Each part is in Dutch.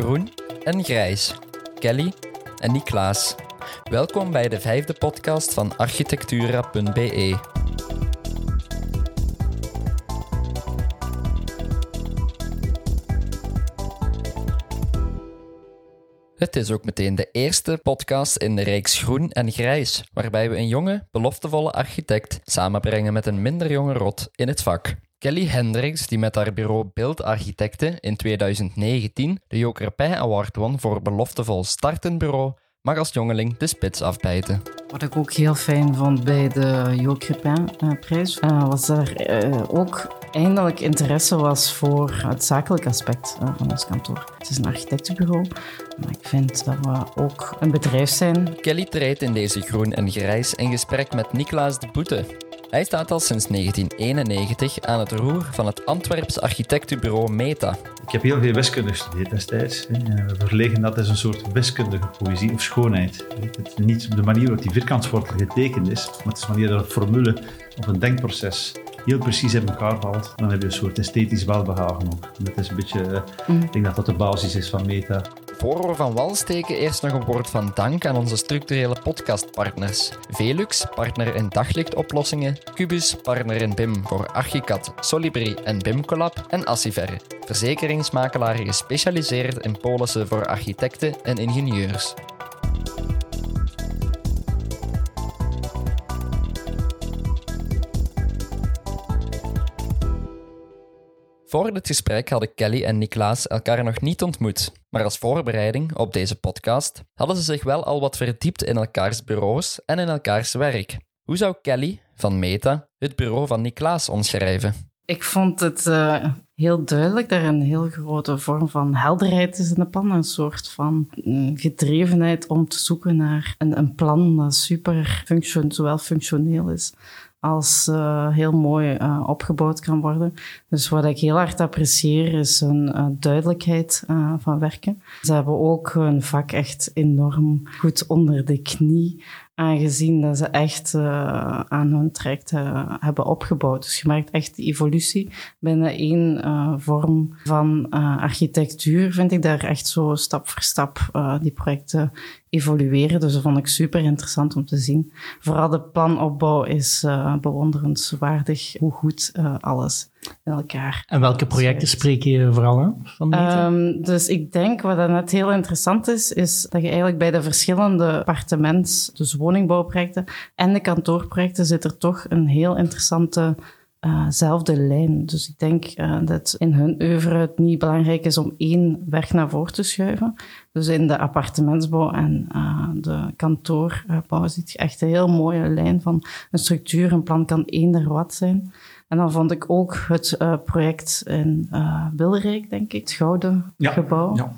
groen en grijs. Kelly en Niklaas. Welkom bij de vijfde podcast van architectura.be. Het is ook meteen de eerste podcast in de reeks Groen en Grijs, waarbij we een jonge, beloftevolle architect samenbrengen met een minder jonge rot in het vak. Kelly Hendricks, die met haar bureau Beeldarchitecten in 2019 de Joker Pij Award won voor beloftevol startend bureau, mag als jongeling de spits afbijten. Wat ik ook heel fijn vond bij de Jo Crepin-prijs, uh, was er uh, ook eindelijk interesse was voor het zakelijk aspect uh, van ons kantoor. Het is een architectenbureau, maar ik vind dat we ook een bedrijf zijn. Kelly treedt in deze groen en grijs in gesprek met Niklaas de Boete. Hij staat al sinds 1991 aan het roer van het Antwerps architectenbureau Meta. Ik heb heel veel wiskunde gestudeerd destijds. We verlegen dat is een soort wiskundige poëzie of schoonheid. Het is niet de manier waarop die vierkantswortel getekend is, maar het is wanneer een formule of een denkproces heel precies in elkaar valt, dan heb je een soort esthetisch welbehagen ook. En dat is een beetje, mm. ik denk dat dat de basis is van Meta. Voor we van wal steken, eerst nog een woord van dank aan onze structurele podcastpartners. Velux, partner in daglichtoplossingen. Cubus, partner in BIM voor Archicad, Solibri en BIM-collab. En Assiver, verzekeringsmakelaar gespecialiseerd in polissen voor architecten en ingenieurs. Voor dit gesprek hadden Kelly en Niklaas elkaar nog niet ontmoet, maar als voorbereiding op deze podcast hadden ze zich wel al wat verdiept in elkaars bureaus en in elkaars werk. Hoe zou Kelly van Meta het bureau van Niklaas omschrijven? Ik vond het uh, heel duidelijk dat er een heel grote vorm van helderheid is in de plan. Een soort van mm, gedrevenheid om te zoeken naar een, een plan dat super zowel functioneel is als uh, heel mooi uh, opgebouwd kan worden. Dus wat ik heel hard apprecieer is hun uh, duidelijkheid van werken. Ze hebben ook hun vak echt enorm goed onder de knie aangezien dat ze echt uh, aan hun traject uh, hebben opgebouwd. Dus je merkt echt de evolutie binnen één uh, vorm van architectuur. Vind ik daar echt zo stap voor stap die projecten evolueren. Dus dat vond ik super interessant om te zien. Vooral de planopbouw is bewonderenswaardig hoe goed alles elkaar. En welke projecten spreek je vooral aan? Van um, dus ik denk wat net heel interessant is, is dat je eigenlijk bij de verschillende appartements, dus woningbouwprojecten en de kantoorprojecten, zit er toch een heel interessante uh, zelfde lijn. Dus ik denk uh, dat in hun oeuvre het niet belangrijk is om één weg naar voren te schuiven. Dus in de appartementsbouw en uh, de kantoorbouw ziet je echt een heel mooie lijn van een structuur. Een plan kan eender wat zijn. En dan vond ik ook het uh, project in uh, Wilrijk, denk ik, het Gouden ja, Gebouw. Ja,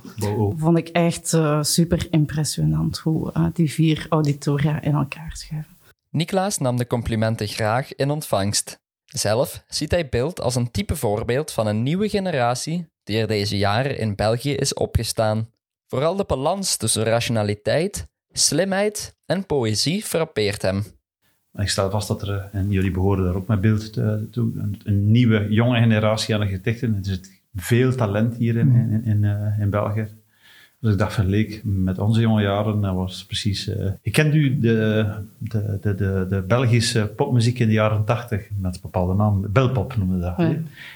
vond ik echt uh, super impressionant hoe die vier auditoria in elkaar schuiven. Niklaas nam de complimenten graag in ontvangst. Zelf ziet hij beeld als een type voorbeeld van een nieuwe generatie die er deze jaren in België is opgestaan. Vooral de balans tussen rationaliteit, slimheid en poëzie frappeert hem. Ik stel vast dat er, en jullie behoren daar ook met beeld toe, een, een, nieuwe, jonge generatie aan architecten. Er zit veel talent hier in, in, in, uh, in België. Dus ik dacht, verleek met onze jonge jaren, dat was precies... Uh, ik kent u de, de, de, de, de Belgische popmuziek in de jaren tachtig, met een bepaalde naam, belpop noemde dat. Ja.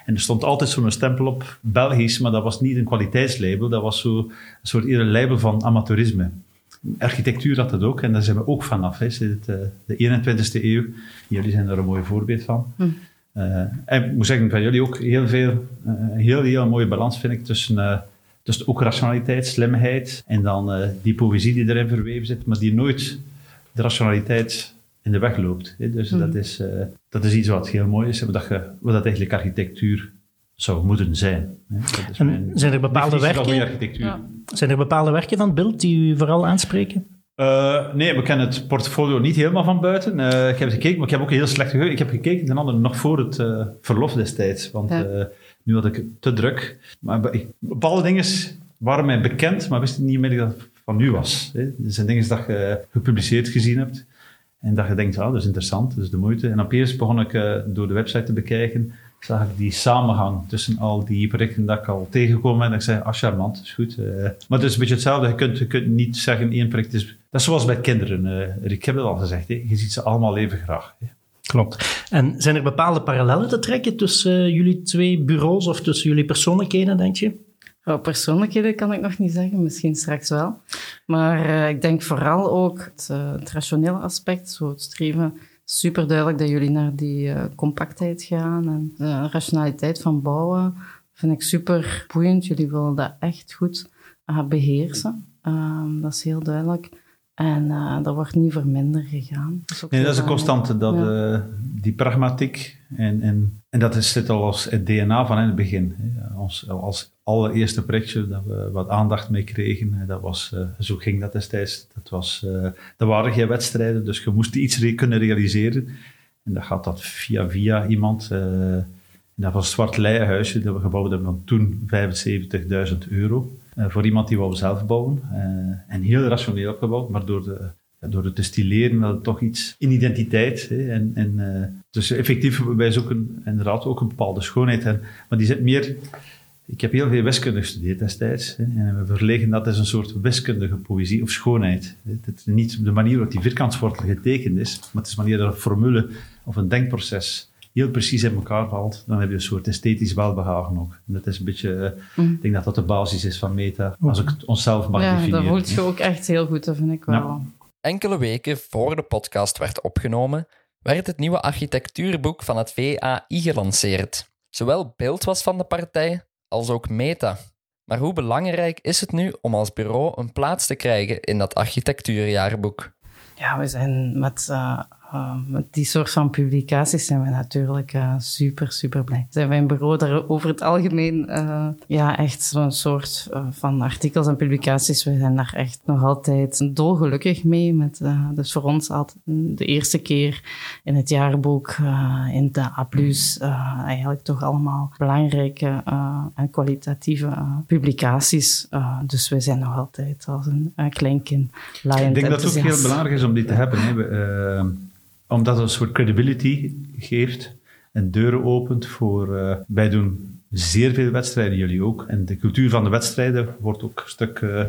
En er stond altijd zo'n stempel op, Belgisch, maar dat was niet een kwaliteitslabel, dat was zo een soort eerder label van amateurisme architectuur had het ook, en daar zijn we ook vanaf. Hè. Uh, de 21ste eeuw, jullie zijn daar een mooi voorbeeld van. Hm. Uh, en ik moet zeggen, van jullie ook heel veel, uh, een heel, heel mooie balans vind ik tussen, tussen ook rationaliteit, slimheid en dan die poëzie die erin verweven zit, maar die nooit de rationaliteit in de weg loopt. Hè. Dus hm. dat, is, dat is iets wat heel mooi is, wat, je, wat dat eigenlijk architectuur zou moeten zijn. En zijn er bepaalde werken? Ja. Zijn er bepaalde werken van het beeld die u vooral aanspreken? Uh, nee, we kennen het portfolio niet helemaal van buiten. Uh, ik heb gekeken, maar ik heb ook heel slecht geheugen. Ik heb gekeken ten andere nog voor het uh, verlof destijds. Want nu had ik te druk. Maar ik, bepaalde dingen waren mij bekend, maar wist niet meer dat het van nu was. Hè. Er zijn dingen dat je gepubliceerd gezien hebt. En dat je denkt, ah, dat is interessant, dat is de moeite. En opeens begon ik door de website te bekijken zag ik die samenhang tussen al die projecten dat ik al tegengekomen ben. En ik zei, ah, charmant, is goed. Uh, maar het is een beetje hetzelfde. Je kunt, je kunt niet zeggen, één project is... Dat is zoals bij kinderen. Uh, ik heb het al gezegd, hè. je ziet ze allemaal even graag. Hè. Klopt. En zijn er bepaalde parallellen te trekken tussen jullie twee bureaus of tussen jullie persoonlijkheden, denk je? Oh, persoonlijkheden kan ik nog niet zeggen, misschien straks wel. Maar uh, ik denk vooral ook het, uh, het, rationele aspect, zo het streven. Super duidelijk dat jullie naar die uh, compactheid gaan en de rationaliteit van bouwen. Vind ik super boeiend. Jullie willen dat echt goed beheersen. Um, dat is heel duidelijk. En dat wordt niet voor minder gegaan. Dat is, nee, dat is een constante, dat, ja. die pragmatiek. En, en, en dat is, zit al als het DNA van in het begin. Als, als allereerste projectje dat we wat aandacht mee kregen. Dat was, uh, zo ging dat destijds. Dat was, uh, er waren geen wedstrijden, dus je moest iets kunnen realiseren. En dat gaat dat via, via iemand. Uh, dat was een zwart leienhuisje dat we gebouwd hebben van toen 75.000 euro. voor iemand die wou zelf bouwen. en heel rationeel opgebouwd, maar door de, door het te stileren, toch iets in identiteit. Hè, en, en, dus effectief, wij zoeken inderdaad ook een bepaalde schoonheid. En, maar die zit meer ik heb heel veel wiskunde gestudeerd destijds. Hè, en we verlegen dat als een soort wiskundige poëzie of schoonheid. Het is niet de manier waarop die vierkantswortel getekend is, maar het is de manier dat een formule of een denkproces heel precies in elkaar valt. Dan heb je een soort esthetisch welbehagen ook. En dat is een beetje, uh, ik denk dat dat de basis is van meta, als ik het onszelf mag ja, definiëren. Ja, dat voelt je ook echt heel goed, dat vind ik wel. Enkele weken voor de podcast werd opgenomen, werd het nieuwe architectuurboek van het VAI gelanceerd. Zowel beeld was van de partij als ook meta. Maar hoe belangrijk is het nu om als bureau een plaats te krijgen in dat architectuurjaarboek? Ja, we zijn met uh, met die soort van publicaties zijn we natuurlijk uh, super, super blij. Zijn wij een bureau daar over het algemeen uh, ja, echt zo'n soort van artikels en publicaties. We zijn daar echt nog altijd dolgelukkig mee. Met, dus voor ons altijd de eerste keer in het jaarboek, in de A+, eigenlijk toch allemaal belangrijke en kwalitatieve publicaties. dus we zijn nog altijd als een, een klein kind Ik denk dat het ook heel belangrijk is om die te hebben. Hè. We, omdat het een soort credibility geeft en deuren opent voor... Uh, wij doen zeer veel wedstrijden, jullie ook. En de cultuur van de wedstrijden wordt ook een stuk... Uh,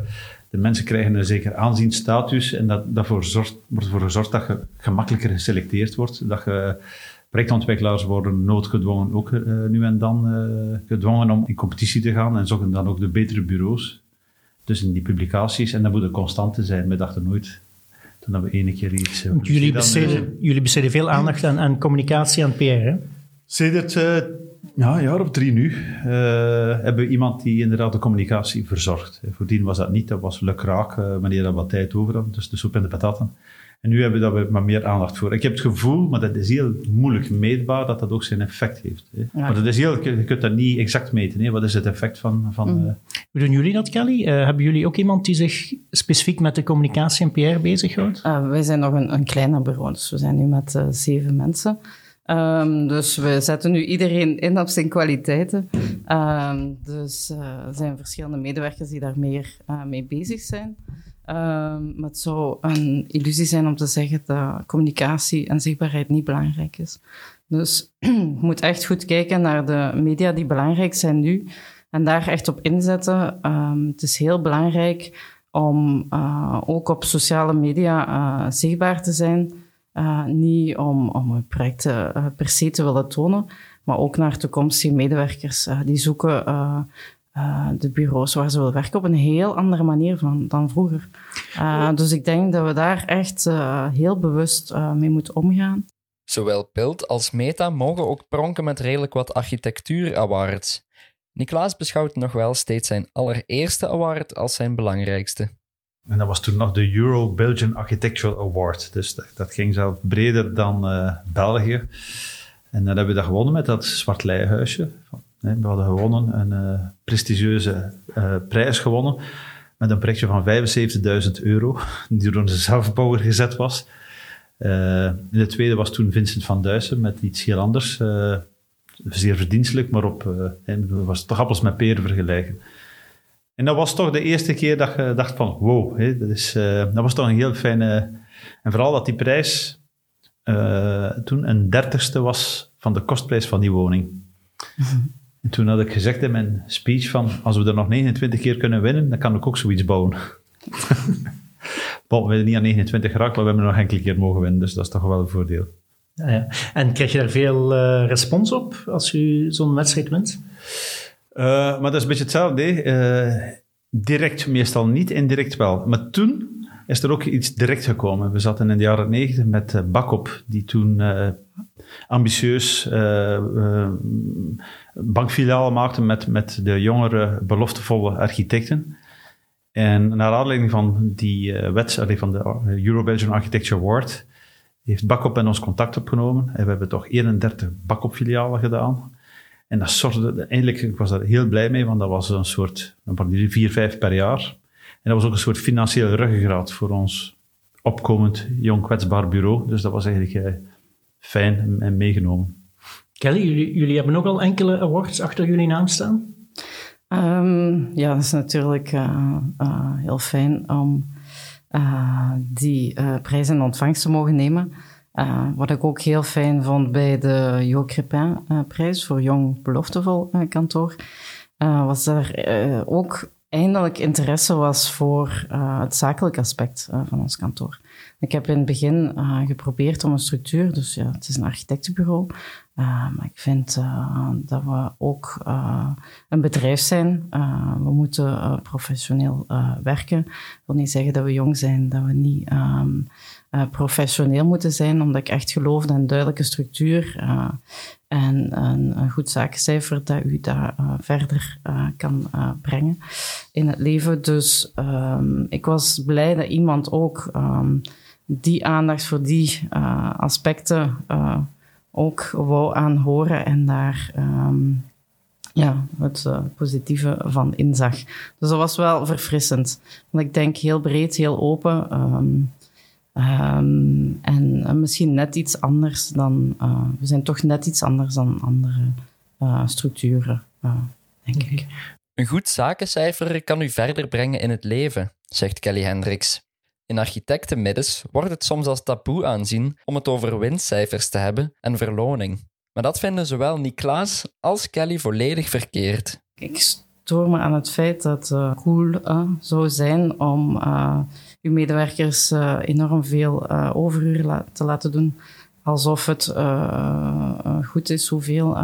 de mensen krijgen een zeker aanzien, status en dat, daarvoor zorgt, wordt ervoor gezorgd dat je gemakkelijker geselecteerd wordt. Dat je projectontwikkelaars worden noodgedwongen ook uh, nu en dan gedwongen om in competitie te gaan en zoeken dan ook de betere bureaus. Dus in die publicaties. En dat moet een constante zijn. We dachten nooit dat we ene keer iets... Uh, jullie, besteden, uh, jullie besteden veel aandacht aan, aan communicatie en PR, hè? Sedert uh, ja, een jaar of drie nu hebben we iemand die inderdaad de communicatie verzorgt. Voordien was dat niet, dat was lukraak wanneer dat wat tijd over had, dus de soep en de pataten. En nu hebben we daar maar meer aandacht voor. Ik heb het gevoel, maar dat is heel moeilijk meetbaar, dat dat ook zijn effect heeft. Hè. Ja. Maar dat is heel, je kunt dat niet exact meten. Hè. Wat is het effect van... van mm. uh... Hoe doen jullie dat, Kelly? Uh, hebben jullie ook iemand die zich specifiek met de communicatie en PR bezighoudt? Uh, wij zijn nog een, een kleiner bureau, dus we zijn nu met zeven mensen. Um, dus we zetten nu iedereen in op zijn kwaliteiten. Um, dus er zijn verschillende medewerkers die daar meer mee bezig zijn. Um, maar het zou een illusie zijn om te zeggen dat communicatie en zichtbaarheid niet belangrijk is. Dus je moet echt goed kijken naar de media die belangrijk zijn nu en daar echt op inzetten. Um, het is heel belangrijk om uh, ook op sociale media uh, zichtbaar te zijn. Uh, niet om, om een project per se te willen tonen, maar ook naar toekomstige medewerkers die zoeken uh, de bureaus waar ze willen werken op een heel andere manier van, dan vroeger. Uh, dus ik denk dat we daar echt uh, heel bewust mee moeten omgaan. Zowel Beeld als Meta mogen ook pronken met redelijk wat architectuur-awards. Niklaas beschouwt nog wel steeds zijn allereerste award als zijn belangrijkste. En dat was toen nog de Euro-Belgian Architectural Award. Dus dat, dat ging zelf breder dan België. En dan hebben we dat gewonnen met dat zwart leihuisje we hadden gewonnen, een uh, prestigieuze uh, prijs gewonnen met een projectje van 75.000 euro, die door onze zelfbouwer gezet was. Uh, in de tweede was toen Vincent van Duysen met iets heel anders. zeer verdienstelijk, maar op, was toch appels met peren vergelijken. En dat was toch de eerste keer dat je dacht van, wow, dat, is, dat was toch een heel fijne... En vooral dat die prijs toen een dertigste was van de kostprijs van die woning. En toen had ik gezegd in mijn speech van, als we er nog 29 keer kunnen winnen, dan kan ik ook zoiets bouwen. We hebben niet aan 29 geraakt, maar we hebben er nog enkele keer mogen winnen, dus dat is toch wel een voordeel. Ja, ja. En krijg je daar veel eh, respons op als je zo'n wedstrijd wint? Uh, maar dat is een beetje hetzelfde. hè. Uh, direct meestal niet, indirect wel. Maar toen is er ook iets direct gekomen. We zaten in de jaren 90 met uh, Bakop, die toen ambitieus bankfilialen maakte met, met de jongere, beloftevolle architecten. En naar aanleiding van die uh, wet, van de Euro-Belgian Architecture Award, heeft Bakop en ons contact opgenomen. En we hebben toch 31 Bakop-filialen gedaan. En dat zorgde, eigenlijk, ik was daar heel blij mee, want dat was een soort, een vier, vijf per jaar. En dat was ook een soort financiële ruggengraat voor ons opkomend, jong, kwetsbaar bureau. Dus dat was eigenlijk uh, fijn en meegenomen. Kelly, jullie, jullie hebben ook al enkele awards achter jullie naam staan? Um, ja, dat is natuurlijk uh, uh, heel fijn om uh, die prijs in ontvangst te mogen nemen. wat ik ook heel fijn vond bij de Jo Crepin-prijs voor Jong Beloftevol Kantoor, was er ook eindelijk interesse was voor het zakelijke aspect van ons kantoor. Ik heb in het begin uh, geprobeerd om een structuur, dus ja, het is een architectenbureau, maar ik vind dat we ook een bedrijf zijn. we moeten professioneel werken. Dat wil niet zeggen dat we jong zijn, dat we niet um, professioneel moeten zijn, omdat ik echt geloof in een duidelijke structuur en een, een, goed zakencijfer dat u daar verder kan brengen in het leven. Dus um, ik was blij dat iemand ook um, die aandacht voor die aspecten ook wou aanhoren en daar um, ja, het positieve van inzag. Dus dat was wel verfrissend. Want ik denk heel breed, heel open. Um, en misschien net iets anders dan. we zijn toch net iets anders dan andere structuren, denk ik. Een goed zakencijfer kan u verder brengen in het leven, zegt Kelly Hendricks. In architectenmiddens wordt het soms als taboe aanzien om het over winstcijfers te hebben en verloning. Maar dat vinden zowel Niklaas als Kelly volledig verkeerd. Ik stoor me aan het feit dat het uh, cool uh, zou zijn om uh, medewerkers enorm veel overuren la te laten doen. Alsof het goed is hoeveel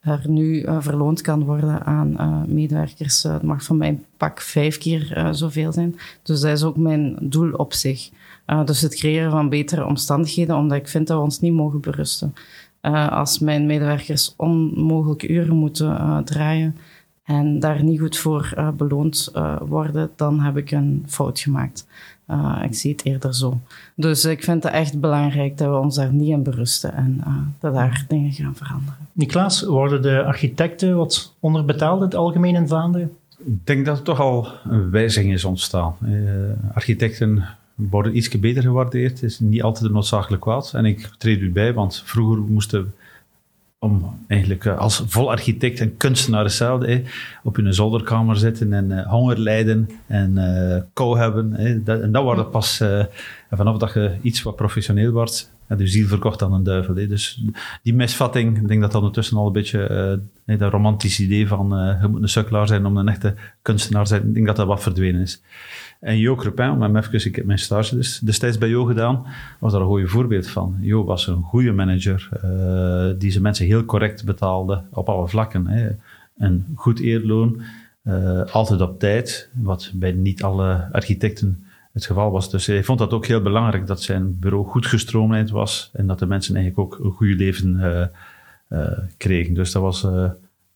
er nu verloond kan worden aan medewerkers. Het mag van mijn pak vijf keer zoveel zijn. Dus dat is ook mijn doel op zich. dus het creëren van betere omstandigheden, omdat ik vind dat we ons niet mogen berusten. als mijn medewerkers onmogelijke uren moeten draaien en daar niet goed voor beloond worden, dan heb ik een fout gemaakt. Uh, ik zie het eerder zo. Dus ik vind het echt belangrijk dat we ons daar niet in berusten en uh, dat daar dingen gaan veranderen. Niklaas, worden de architecten wat onderbetaald in het algemeen in Vlaanderen? Ik denk dat er toch al een wijziging is ontstaan. Uh, architecten worden iets beter gewaardeerd. Het is niet altijd noodzakelijk kwaad. En ik treed u bij, want vroeger moesten om eigenlijk uh, als vol architect en kunstenaar hetzelfde, op hun zolderkamer zitten en uh, honger lijden en uh, kou hebben. Dat, en dat wordt pas, vanaf dat je iets wat professioneel wordt, ja, de ziel verkocht aan een duivel. Dus die misvatting, ik denk dat dat ondertussen al een beetje dat romantische idee van je moet een sukkelaar zijn om een echte kunstenaar te zijn, ik denk dat dat wat verdwenen is. En Jo Crepin, om hem ik heb mijn stage dus destijds bij Jo gedaan, was daar een goede voorbeeld van. Jo was een goede manager, uh, die zijn mensen heel correct betaalde op alle vlakken. Hè. Een goed eerloon, uh, altijd op tijd, wat bij niet alle architecten het geval was. Dus hij vond dat ook heel belangrijk dat zijn bureau goed gestroomlijnd was en dat de mensen eigenlijk ook een goed leven uh, kregen. Dus dat was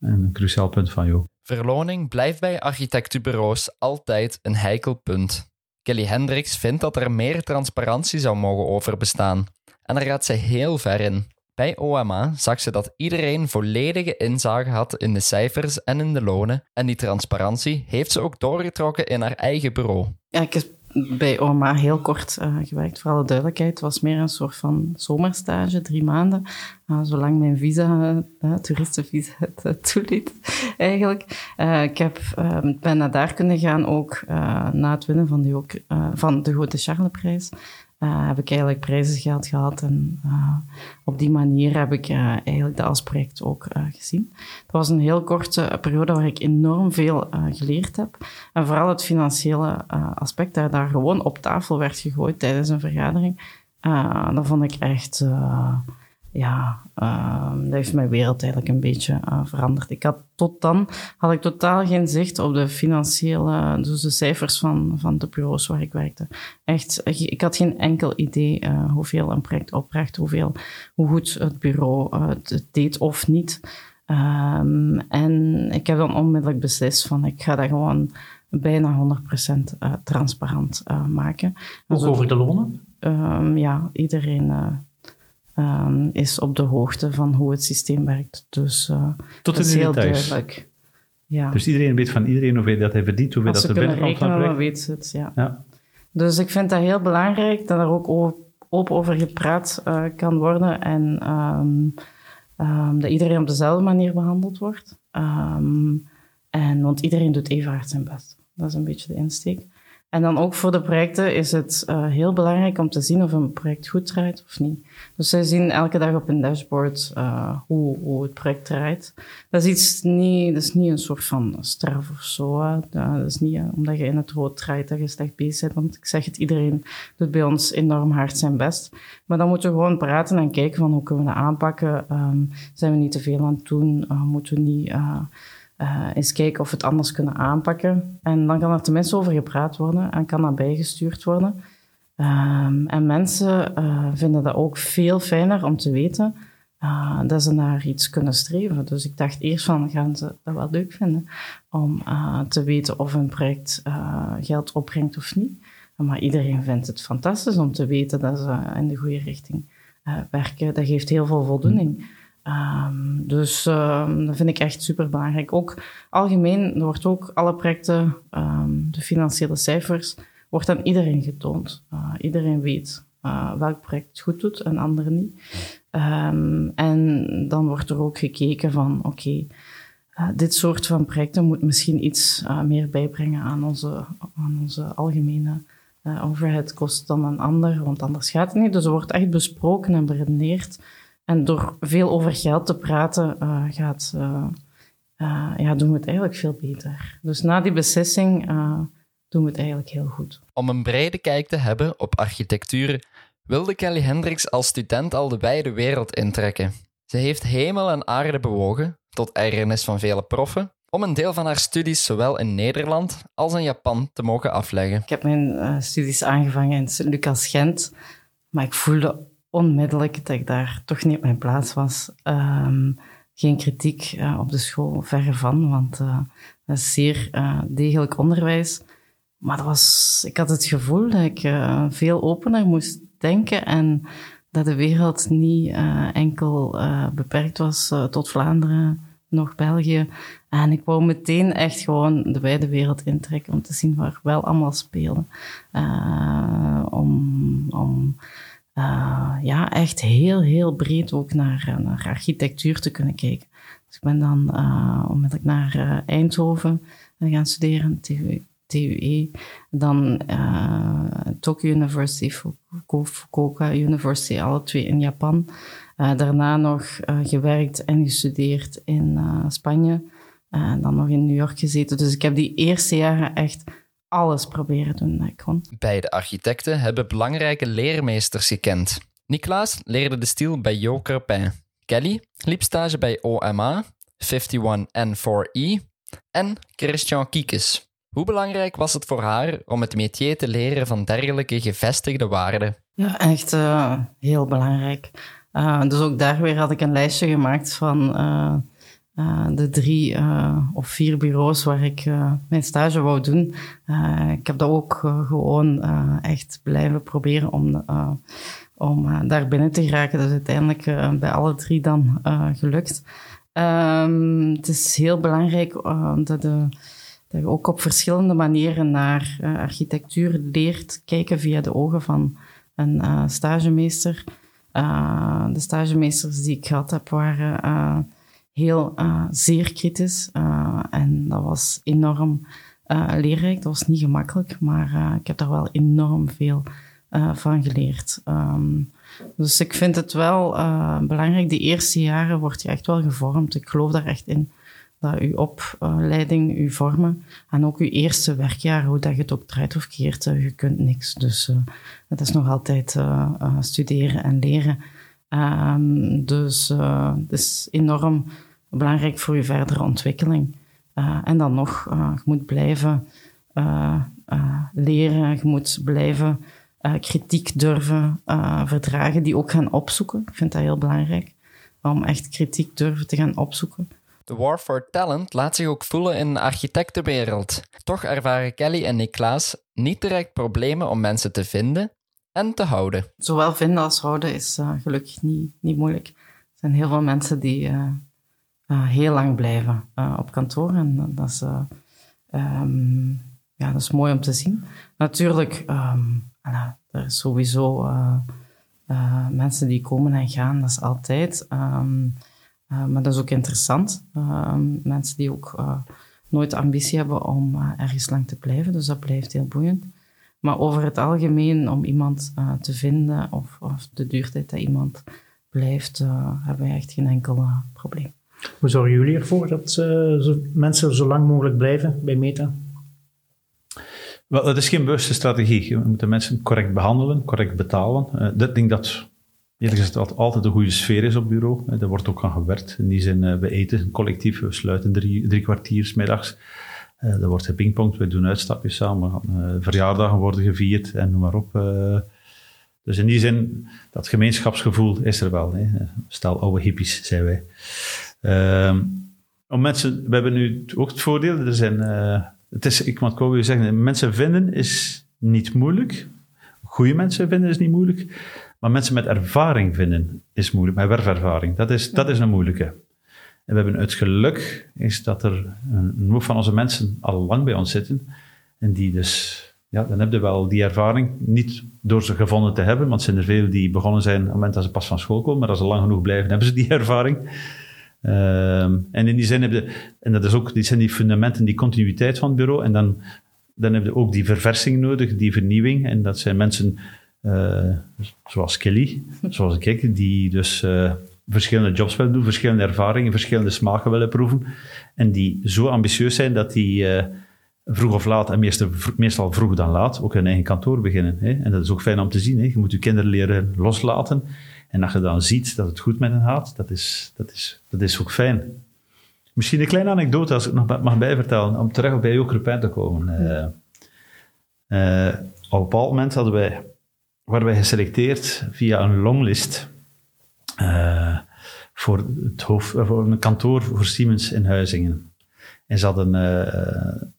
een cruciaal punt van Jo. Verloning blijft bij architectenbureaus altijd een heikel punt. Kelly Hendricks vindt dat er meer transparantie zou mogen over bestaan. En daar gaat ze heel ver in. Bij OMA zag ze dat iedereen volledige inzage had in de cijfers en in de lonen. En die transparantie heeft ze ook doorgetrokken in haar eigen bureau. Ja, ik heb bij OMA heel kort uh, gewerkt, voor alle duidelijkheid. Het was meer een soort van zomerstage, drie maanden. Uh, zolang mijn visa, uh, toeristenvisa het toeliet, eigenlijk. ik heb, ben naar daar kunnen gaan ook na het winnen van de, van de Grote Charlesprijs. Uh, heb ik eigenlijk prijzengeld gehad. En uh, op die manier heb ik uh, eigenlijk dat als project ook gezien. Het was een heel korte periode waar ik enorm veel geleerd heb. En vooral het financiële aspect, dat daar gewoon op tafel werd gegooid tijdens een vergadering. dat vond ik echt ja, uh, dat heeft mijn wereld eigenlijk een beetje uh, veranderd. Ik had tot dan had ik totaal geen zicht op de financiële, dus de cijfers van, van de bureaus waar ik werkte. Echt, ik had geen enkel idee uh, hoeveel een project opbracht, hoeveel, hoe goed het bureau het deed of niet. Um, en ik heb dan onmiddellijk beslist van ik ga dat gewoon bijna 100% transparant maken. Ook over de lonen? Um, ja, iedereen um, is op de hoogte van hoe het systeem werkt. Dus uh, Tot dat is heel details. duidelijk. Ja. Dus iedereen weet van iedereen hoeveel dat hij verdient, hoeveel Als dat ze er binnenkomt rekenen, van dan het weet ze het, ja. Ja. Dus ik vind dat heel belangrijk, dat er ook open over gepraat uh, kan worden en um, um, dat iedereen op dezelfde manier behandeld wordt. En, want iedereen doet even hard zijn best. Dat is een beetje de insteek. En dan ook voor de projecten is het uh, heel belangrijk om te zien of een project goed draait of niet. Dus zij zien elke dag op een dashboard uh, hoe, hoe het project draait. Dat is iets niet, dat is niet een soort van straf of zo. Dat is niet uh, omdat je in het rood draait dat je slecht bezig bent. Want ik zeg het, iedereen doet bij ons enorm hard zijn best. Maar dan moeten we gewoon praten en kijken van hoe kunnen we dat aanpakken. Um, zijn we niet te veel aan het doen? moeten we niet... Uh, eens kijken of we het anders kunnen aanpakken. En dan kan er tenminste over gepraat worden en kan dat bijgestuurd worden. Um, en mensen uh, vinden dat ook veel fijner om te weten uh, dat ze naar iets kunnen streven. Dus ik dacht eerst van, gaan ze dat wel leuk vinden om te weten of een project geld opbrengt of niet. Maar iedereen vindt het fantastisch om te weten dat ze in de goede richting werken. Dat geeft heel veel voldoening. Um, dus um, dat vind ik echt super belangrijk. Ook algemeen er wordt ook alle projecten, um, de financiële cijfers, wordt aan iedereen getoond. Uh, iedereen weet uh, welk project goed doet en andere niet. en dan wordt er ook gekeken van, oké, uh, dit soort van projecten moet misschien iets meer bijbrengen aan onze, aan onze algemene overheadkosten dan een ander, want anders gaat het niet. Dus er wordt echt besproken en beredeneerd. En door veel over geld te praten, uh, gaat, uh, uh, ja, doen we het eigenlijk veel beter. Dus na die beslissing doen we het eigenlijk heel goed. Om een brede kijk te hebben op architectuur, wilde Kelly Hendricks als student al de wijde wereld intrekken. Ze heeft hemel en aarde bewogen, tot ergernis van vele proffen, om een deel van haar studies zowel in Nederland als in Japan te mogen afleggen. Ik heb mijn studies aangevangen in Sint Lucas Gent, maar ik voelde onmiddellijk dat ik daar toch niet op mijn plaats was. Um, geen kritiek uh, op de school, verre van, want uh, dat is zeer uh, degelijk onderwijs. Maar dat was, ik had het gevoel dat ik veel opener moest denken en dat de wereld niet enkel beperkt was tot Vlaanderen, nog België. En ik wou meteen echt gewoon de wijde wereld intrekken om te zien waar wel allemaal spelen. om, om uh, ja, echt heel, heel breed ook naar, naar architectuur te kunnen kijken. Dus ik ben dan uh, onmiddellijk naar Eindhoven gaan studeren, TU, TUE. Dan Tokyo University, Fukuoka University, alle twee in Japan. daarna nog gewerkt en gestudeerd in Spanje. En dan nog in New York gezeten. Dus ik heb die eerste jaren echt alles proberen doen dat ik kon. Beide architecten hebben belangrijke leermeesters gekend. Nicolas leerde de stijl bij Jo Crepin. Kelly liep stage bij OMA, 51N4E en Christian Kiekes. Hoe belangrijk was het voor haar om het métier te leren van dergelijke gevestigde waarden? Ja, echt uh, heel belangrijk. Uh, dus ook daar weer had ik een lijstje gemaakt van uh, uh, de drie uh, of vier bureaus waar ik uh, mijn stage wou doen. ik heb dat ook gewoon echt blijven proberen om, om daar binnen te geraken. Dat is uiteindelijk bij alle drie dan gelukt. Um, het is heel belangrijk dat, de, dat je ook op verschillende manieren naar architectuur leert kijken via de ogen van een stagemeester. de stagemeesters die ik gehad heb waren heel uh, zeer kritisch. Uh, en dat was enorm uh, leerrijk. Dat was niet gemakkelijk, maar ik heb daar wel enorm veel eh, van geleerd. Ehm, dus ik vind het wel belangrijk. Die eerste jaren word je echt wel gevormd. Ik geloof daar echt in. Dat uw opleiding, uw vormen en ook uw eerste werkjaar, hoe dat je het ook draait of keert, je kunt niks. Dus het is nog altijd studeren en leren. Um, dus het is enorm belangrijk voor je verdere ontwikkeling. en dan nog, je moet blijven leren, je moet blijven kritiek durven verdragen, die ook gaan opzoeken. Ik vind dat heel belangrijk, om echt kritiek durven te gaan opzoeken. De war for talent laat zich ook voelen in de architectenwereld. Toch ervaren Kelly en Niklaas niet direct problemen om mensen te vinden en te houden. Zowel vinden als houden is uh, gelukkig niet, niet moeilijk. Er zijn heel veel mensen die heel lang blijven op kantoor en dat is, um, ja, dat is mooi om te zien. Natuurlijk... Voilà, er is sowieso mensen die komen en gaan, dat is altijd. Uh, maar dat is ook interessant. Mensen die ook nooit ambitie hebben om ergens lang te blijven, dus dat blijft heel boeiend. Maar over het algemeen, om iemand te vinden of, of, de duurtijd dat iemand blijft, hebben we echt geen enkel probleem. Hoe zorgen jullie ervoor dat mensen zo lang mogelijk blijven bij Meta? Wel, dat is geen bewuste strategie. We moeten mensen correct behandelen, correct betalen. Uh, dat denk dat eerlijk gezegd altijd een goede sfeer is op bureau. Uh, daar wordt ook aan gewerkt. In die zin, uh, we eten collectief, we sluiten drie, drie kwartiers middags. Uh, er wordt gepingpongd, we doen uitstapjes samen. verjaardagen worden gevierd en noem maar op. dus in die zin, dat gemeenschapsgevoel is er wel. Hè. Stel oude hippies, zijn wij. Ehm, om mensen, we hebben nu ook het voordeel, er zijn het is, ik moet ook zeggen, mensen vinden is niet moeilijk. Goede mensen vinden is niet moeilijk. Maar mensen met ervaring vinden is moeilijk. Met werfervaring, dat is, dat is een moeilijke. En we hebben het geluk is dat er een hoop van onze mensen al lang bij ons zitten. En die dus, ja, dan hebben je wel die ervaring. Niet door ze gevonden te hebben, want er zijn er veel die begonnen zijn op het moment dat ze pas van school komen. Maar als ze lang genoeg blijven, hebben ze die ervaring. Ehm, en in die zin heb en dat is ook, die zijn die fundamenten, die continuïteit van het bureau. En dan, dan heb je ook die verversing nodig, die vernieuwing. En dat zijn mensen uh, zoals Kelly, zoals ik, die dus uh, verschillende jobs willen doen, verschillende ervaringen, verschillende smaken willen proeven. En die zo ambitieus zijn dat die uh, vroeg of laat, en meestal, meestal vroeg dan laat, ook hun eigen kantoor beginnen. Hè? En dat is ook fijn om te zien. Hè? Je moet je kinderen leren loslaten. En dat je dan ziet dat het goed met hen gaat, dat is, dat is, dat is ook fijn. Misschien een kleine anekdote, als ik nog mag bijvertellen, om terug bij Pijn te komen. Uh, uh, op een bepaald moment hadden wij, werden wij geselecteerd via een longlist uh, voor, het hoofd, voor een kantoor voor Siemens in Huizingen. En ze hadden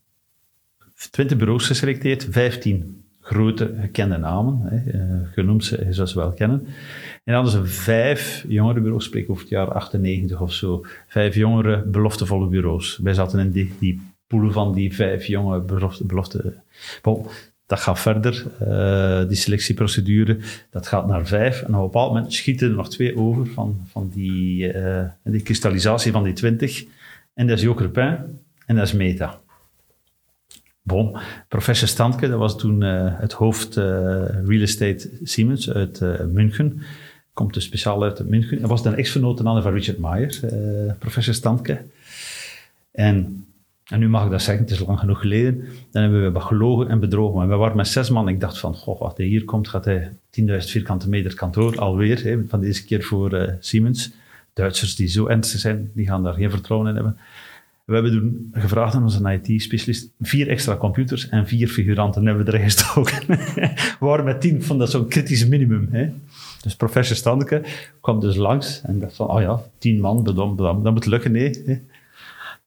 20 bureaus geselecteerd, 15 grote gekende namen, hè, genoemd ze, zoals ze wel kennen. En dan hadden ze vijf jongere bureaus, spreek over het jaar 98 of zo. Vijf jongere beloftevolle bureaus. Wij zaten in die, die pool van die vijf jonge belofte. Bon, dat gaat verder, uh, die selectieprocedure. Dat gaat naar vijf. En op een bepaald moment schieten er nog twee over van, van die, uh, die kristallisatie van die twintig. En dat is Joker Pijn en dat is Meta. Bon, professor Standke, dat was toen uh, het hoofd real estate Siemens uit München komt dus speciaal uit München. Hij was dan ex-vernoten van Richard Meyer, uh, professor Standke. En, en nu mag ik dat zeggen, het is lang genoeg geleden. Dan hebben we gelogen en bedrogen. En we waren met zes man. Ik dacht van, goh, wat hij hier komt, gaat hij 10.000 vierkante meter kantoor alweer. Hè, van deze keer voor uh, Siemens. Duitsers die zo ernstig zijn, die gaan daar geen vertrouwen in hebben. We hebben toen gevraagd aan onze IT-specialist vier extra computers en vier figuranten hebben we erin gestoken. we waren met tien, van dat zo'n kritisch minimum. Hè. Dus professor Standeke kwam dus langs en dacht van, oh ja, tien man, bedom, bedom, dat moet lukken, nee.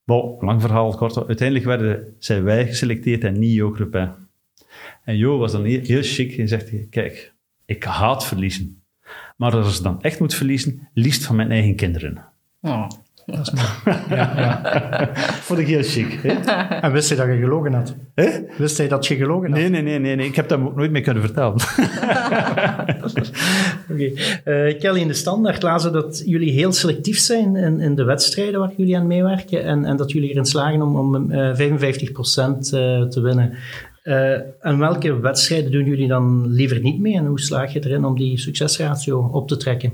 Bon, lang verhaal kort. Uiteindelijk werden, zijn wij geselecteerd en niet Jo Crepin. En Jo was dan heel, heel chic en zegt, kijk, ik haat verliezen. Maar als ik dan echt moet verliezen, liefst van mijn eigen kinderen. Dat is mooi. Ja, ja. Vond ik heel chic. Hè? En wist hij dat je gelogen had? Hè? Wist hij dat je gelogen had? Nee, nee, nee. nee, nee. Ik heb dat nooit meer kunnen vertellen. Oké. Okay. Uh, Kelly, in de standaard lazen dat jullie heel selectief zijn in, in de wedstrijden waar jullie aan meewerken. En, en dat jullie erin slagen om, om uh, 55% uh, te winnen. Uh, en welke wedstrijden doen jullie dan liever niet mee? En hoe slaag je erin om die succesratio op te trekken?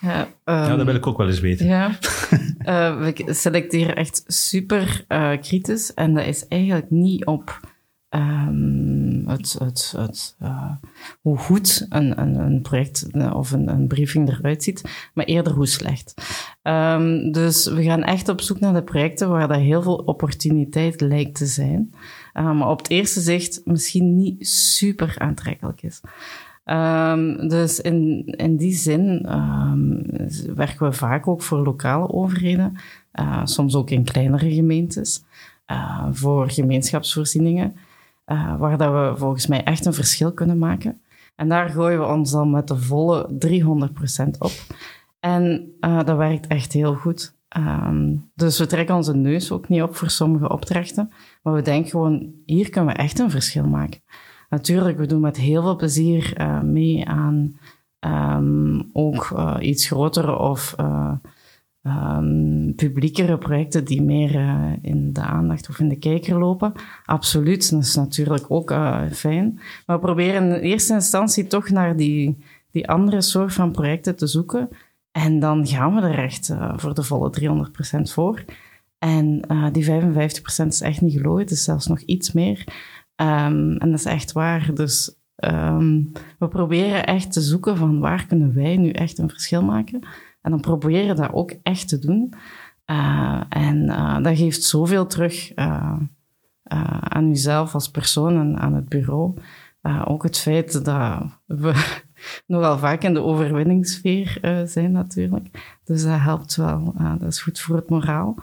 Ja, um, ja dat wil ik ook wel eens weten. Ja, uh, we selecteren echt super uh, kritisch. En dat is eigenlijk niet op um, het, het, het, hoe goed een, een, een project of een, een, briefing eruit ziet, maar eerder hoe slecht. Um, dus we gaan echt op zoek naar de projecten waar er heel veel opportuniteit lijkt te zijn. Uh, maar op het eerste zicht misschien niet super aantrekkelijk is. Um, dus in, in die zin werken we vaak ook voor lokale overheden, uh, soms ook in kleinere gemeentes, uh, voor gemeenschapsvoorzieningen, uh, waar dat we volgens mij echt een verschil kunnen maken. En daar gooien we ons dan met de volle 300% op. En dat werkt echt heel goed. Um, dus we trekken onze neus ook niet op voor sommige opdrachten, maar we denken gewoon, hier kunnen we echt een verschil maken. Natuurlijk, we doen met heel veel plezier uh, mee aan um, ook iets grotere of um, publiekere projecten die meer in de aandacht of in de kijker lopen. Absoluut, dat is natuurlijk ook fijn. Maar we proberen in eerste instantie toch naar die, die andere soort van projecten te zoeken en dan gaan we er echt uh, voor de volle 300% voor. En die 55% is echt niet gelogen, het is zelfs nog iets meer. Um, en dat is echt waar. Dus um, we proberen echt te zoeken van waar kunnen wij nu echt een verschil maken. En dan proberen dat ook echt te doen. Uh, en dat geeft zoveel terug aan uzelf als persoon en aan het bureau. ook het feit dat we nogal vaak in de overwinningssfeer uh, zijn natuurlijk. Dus dat helpt wel. Uh, dat is goed voor het moraal.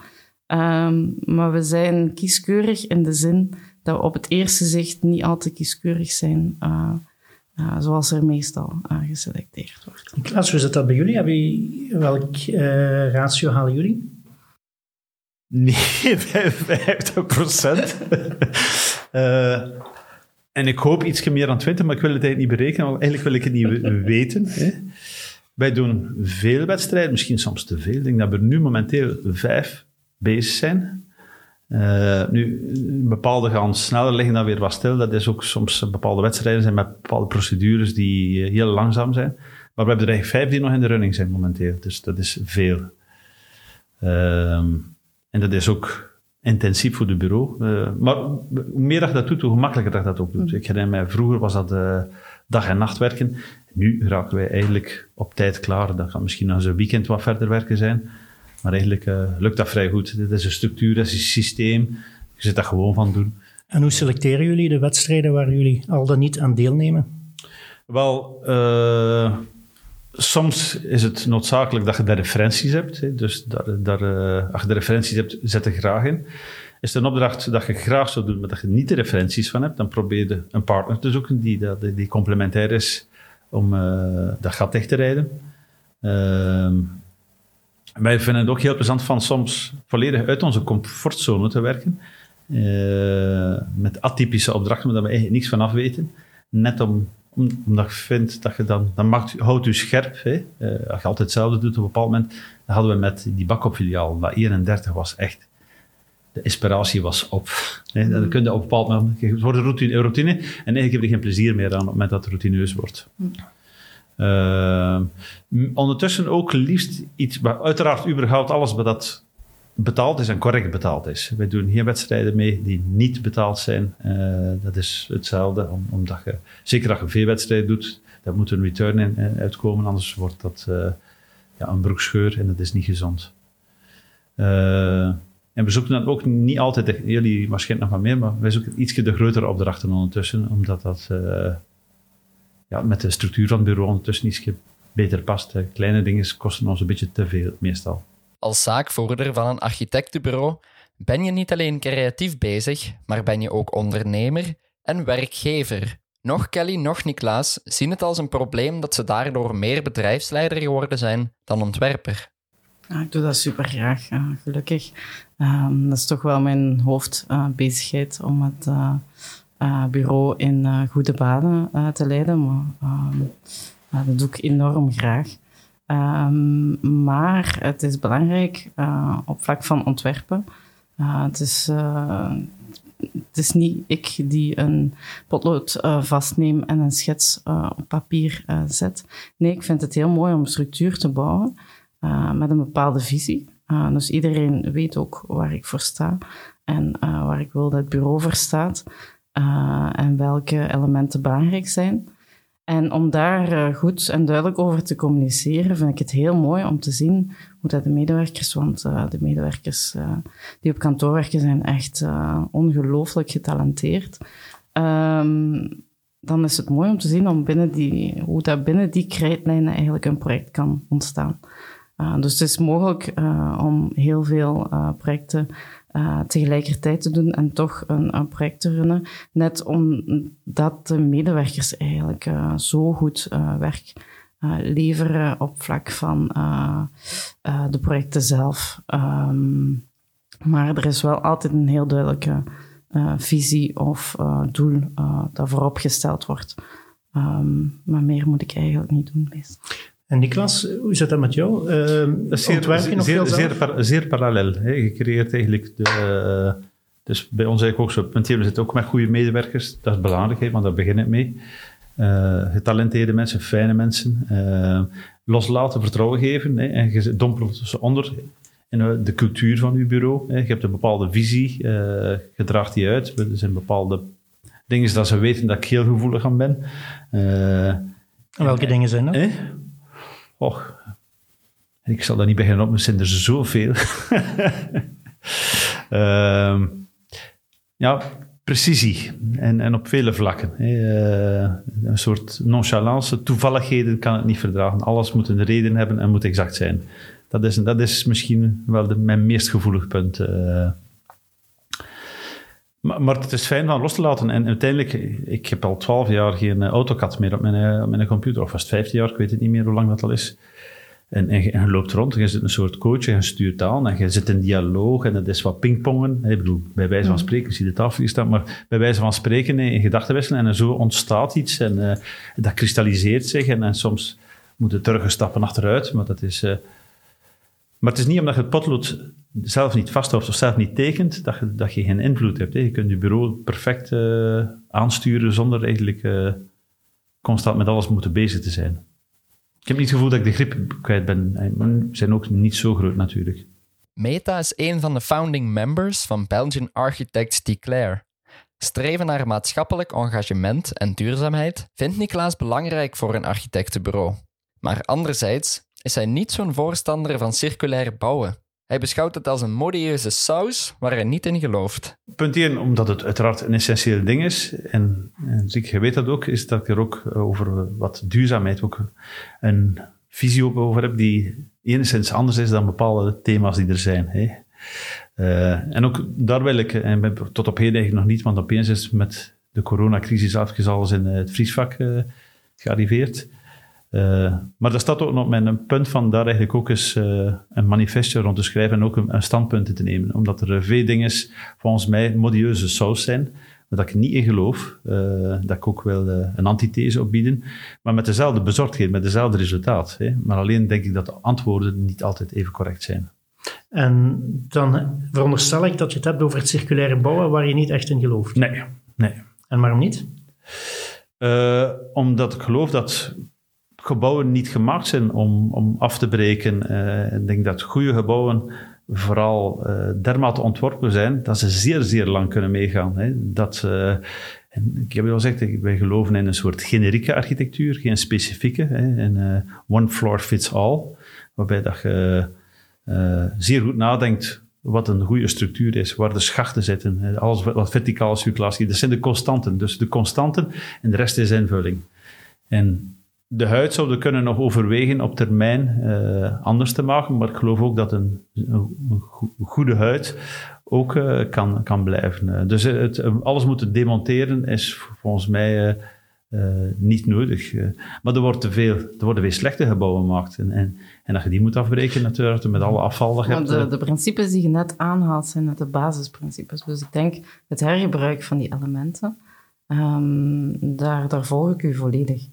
Um, maar we zijn kieskeurig in de zin dat we op het eerste zicht niet al te kieskeurig zijn, uh, zoals er meestal geselecteerd wordt. Klaas, hoe zit dat bij jullie? Jullie welk ratio halen jullie? Nee, 50 procent. En ik hoop iets meer dan 20, maar ik wil het eigenlijk niet berekenen, want eigenlijk wil ik het niet weten. Hè. Wij doen veel wedstrijden, misschien soms te veel. Ik denk dat we nu momenteel vijf bezig zijn. Uh, nu, bepaalde gaan sneller liggen dan weer wat stil. Dat is ook soms bepaalde wedstrijden zijn met bepaalde procedures die heel langzaam zijn. Maar we hebben er eigenlijk vijf die nog in de running zijn momenteel. Dus dat is veel. Uh, en dat is ook intensief voor het bureau. Uh, maar hoe meer dat je dat doet, hoe gemakkelijker dat je dat ook doet. Mm. Ik herinner mij, vroeger was dat uh, dag- en nachtwerken. Nu raken wij eigenlijk op tijd klaar. Dat kan misschien nog een weekend wat verder werken zijn. Maar eigenlijk uh, lukt dat vrij goed. Dit is een structuur, dat is een systeem. Je zit dat gewoon van doen. En hoe selecteren jullie de wedstrijden waar jullie al dan niet aan deelnemen? Wel, soms is het noodzakelijk dat je daar referenties hebt. Hè. Dus daar, daar, uh, als je de referenties hebt, zet er graag in. Is het een opdracht dat je graag zou doen, maar dat je niet de referenties van hebt, dan probeer je een partner te zoeken die, die, die complementair is om dat gat dicht te rijden. Wij vinden het ook heel plezant van soms volledig uit onze comfortzone te werken. Uh, met atypische opdrachten, waar we eigenlijk niks van af weten. Net om omdat ik vind dat je dan, dan maakt, houdt u scherp. Hè. Uh, als je altijd hetzelfde doet op een bepaald moment. Dan hadden we met die bakopfiliaal, dat 31 was echt, de inspiratie was op. Hè. Dan kun je op een bepaald moment, het wordt een routine, routine en eigenlijk heb je geen plezier meer aan op het moment dat het routineus wordt. Uh, ondertussen ook liefst iets, maar uiteraard überhaupt alles wat dat betaald is en correct betaald is. Wij doen geen wedstrijden mee die niet betaald zijn. Uh, dat is hetzelfde, om, omdat je, zeker als je veel wedstrijden doet, daar moet een return in, uh, uitkomen, anders wordt dat uh, ja, een broekscheur en dat is niet gezond. en we zoeken dan ook niet altijd, jullie waarschijnlijk nog wat meer, maar wij zoeken ietsje de grotere opdrachten ondertussen, omdat dat ja, met de structuur van het bureau ondertussen iets beter past. Kleine dingen kosten ons een beetje te veel meestal. Als zaakvoerder van een architectenbureau ben je niet alleen creatief bezig, maar ben je ook ondernemer en werkgever. Nog Kelly, nog Niklaas zien het als een probleem dat ze daardoor meer bedrijfsleider geworden zijn dan ontwerper. Ja, ik doe dat super graag, gelukkig. Um, dat is toch wel mijn hoofdbezigheid uh, om het uh, bureau in goede banen te leiden. Maar um, dat doe ik enorm graag. Um, maar het is belangrijk op vlak van ontwerpen. Het is het is niet ik die een potlood vastneem en een schets op papier zet. Nee, ik vind het heel mooi om structuur te bouwen met een bepaalde visie. dus iedereen weet ook waar ik voor sta en waar ik wil dat het bureau voor staat en welke elementen belangrijk zijn. En om daar uh, goed en duidelijk over te communiceren, vind ik het heel mooi om te zien hoe dat de medewerkers, want uh, de medewerkers die op kantoor werken zijn echt ongelooflijk getalenteerd. Um, dan is het mooi om te zien om binnen die, hoe dat binnen die krijtlijnen eigenlijk een project kan ontstaan. dus het is mogelijk om heel veel projecten uh, tegelijkertijd te doen en toch een, een, project te runnen. Net omdat de medewerkers eigenlijk uh, zo goed uh, werk leveren op vlak van de projecten zelf. Um, maar er is wel altijd een heel duidelijke visie of doel dat voorop gesteld wordt. Um, maar meer moet ik eigenlijk niet doen, meestal. En Niklas, hoe zit dat met jou? Uh, zeer, zeer, zeer, zeer, zeer, parallel. Hè. Je creëert eigenlijk de... dus bij ons eigenlijk ook zo. We zitten ook met goede medewerkers. Dat is belangrijk, hè, want daar begin ik mee. Uh, getalenteerde mensen, fijne mensen. Uh, loslaten, vertrouwen geven. Hè, en je dompelt ze onder in de cultuur van je bureau. Hè. Je hebt een bepaalde visie, uh, je draagt die uit. Er zijn bepaalde dingen dat ze weten dat ik heel gevoelig aan ben. welke dingen zijn dat? Och, ik zal daar niet beginnen op, er zijn er zoveel. uh, ja, precisie en, en op vele vlakken. Uh, een soort nonchalance, toevalligheden kan het niet verdragen. Alles moet een reden hebben en moet exact zijn. Dat is, dat is misschien wel mijn meest gevoelig punt. Uh, maar, maar, het is fijn van los te laten. En uiteindelijk, ik heb al twaalf jaar geen AutoCAD meer op mijn, op mijn computer. Of vast vijftien jaar, ik weet het niet meer hoe lang dat al is. En, en, je, loopt rond, je zit een soort coach, en je stuurt aan en je zit in dialoog en dat is wat pingpongen. Ik bedoel, bij wijze van spreken, ik zie de tafel hier staan, maar bij wijze van spreken in gedachten wisselen en zo ontstaat iets en uh, dat kristalliseert zich en, en soms moet je terug stappen achteruit, maar dat is... Uh, maar het is niet omdat je het potlood zelf niet vasthoudt of zelf niet tekent, dat je, dat je geen invloed hebt. Hè. Je kunt je bureau perfect uh, aansturen zonder eigenlijk uh, constant met alles moeten bezig te zijn. Ik heb niet het gevoel dat ik de grip kwijt ben. Ze zijn ook niet zo groot natuurlijk. Meta is een van de founding members van Belgian Architects Declare. Streven naar maatschappelijk engagement en duurzaamheid vindt Niklaas belangrijk voor een architectenbureau. Maar anderzijds is hij niet zo'n voorstander van circulair bouwen. Hij beschouwt het als een modieuze saus waar hij niet in gelooft. Punt 1, omdat het uiteraard een essentieel ding is. En, en je weet dat ook, is dat ik er ook over wat duurzaamheid ook een visie over heb die enigszins anders is dan bepaalde thema's die er zijn. Hè. Uh, en ook daar wil ik, en tot op heden eigenlijk nog niet, want opeens is met de coronacrisis even alles in het vriesvak uh, gearriveerd. Uh, maar dat staat ook nog met een punt van daar eigenlijk ook eens uh, een manifestje rond te schrijven en ook een, een standpunt te nemen. Omdat er veel dingen volgens mij modieuze saus zijn, dat ik niet in geloof. Uh, dat ik ook wel een antithese opbieden. Maar met dezelfde bezorgdheid, met dezelfde resultaat. Hè. Maar alleen denk ik dat de antwoorden niet altijd even correct zijn. En dan veronderstel ik dat je het hebt over het circulaire bouwen waar je niet echt in gelooft. Nee, nee. En waarom niet? omdat ik geloof dat gebouwen niet gemaakt zijn om, om af te breken. Uh, ik denk dat goede gebouwen vooral uh, dermate ontworpen zijn dat ze zeer, zeer lang kunnen meegaan. Hè. Dat, en ik heb al gezegd, wij geloven in een soort generieke architectuur, geen specifieke. Hè, en, one floor fits all, waarbij dat je zeer goed nadenkt wat een goede structuur is, waar de schachten zitten, alles wat verticale circulatie, dat zijn de constanten. Dus de constanten en de rest is invulling. En de huid zouden kunnen nog overwegen op termijn uh, anders te maken, maar ik geloof ook dat een, een goede huid ook uh, kan, kan blijven. Uh, dus het, alles moeten demonteren is volgens mij niet nodig. maar er, wordt te veel, er worden weer slechte gebouwen gemaakt. En, en, en dat je die moet afbreken natuurlijk, met alle afval dat je hebt. De, de principes die je net aanhaalt zijn de basisprincipes. Dus ik denk het hergebruik van die elementen, um, daar, daar volg ik u volledig.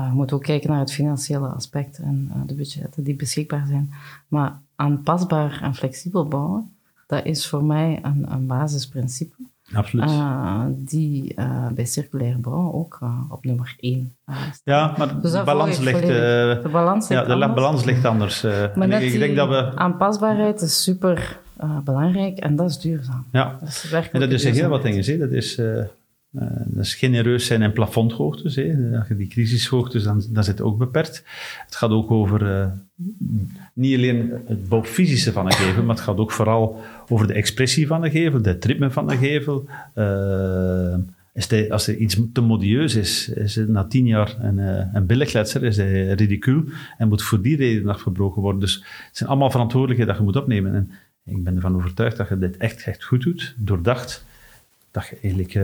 Uh, je moet ook kijken naar het financiële aspect en uh, de budgetten die beschikbaar zijn. Maar aanpasbaar en flexibel bouwen, dat is voor mij een, een basisprincipe. Absoluut. Uh, die uh, bij circulair bouw ook uh, op nummer 1 Ja, maar dus de, balans ligt, de balans ligt ja, de anders. balans ligt anders. maar ik, denk dat we... aanpasbaarheid is super belangrijk en dat is duurzaam. Ja, dat is en dat is heel wat dingen. Dat is... Uh, dat is genereus zijn in plafondhoogtes. Als je die crisishoogtes, dan, dan zit ook beperkt. Het gaat ook over uh, niet alleen het bouwfysische van een gevel, maar het gaat ook vooral over de expressie van de gevel, de ritme van de gevel. De, als er iets te modieus is, is het na tien jaar een, een is hij ridicuul en moet voor die reden afgebroken worden. Dus het zijn allemaal verantwoordelijkheden dat je moet opnemen. En ik ben ervan overtuigd dat je dit echt, echt goed doet, doordacht dat je eigenlijk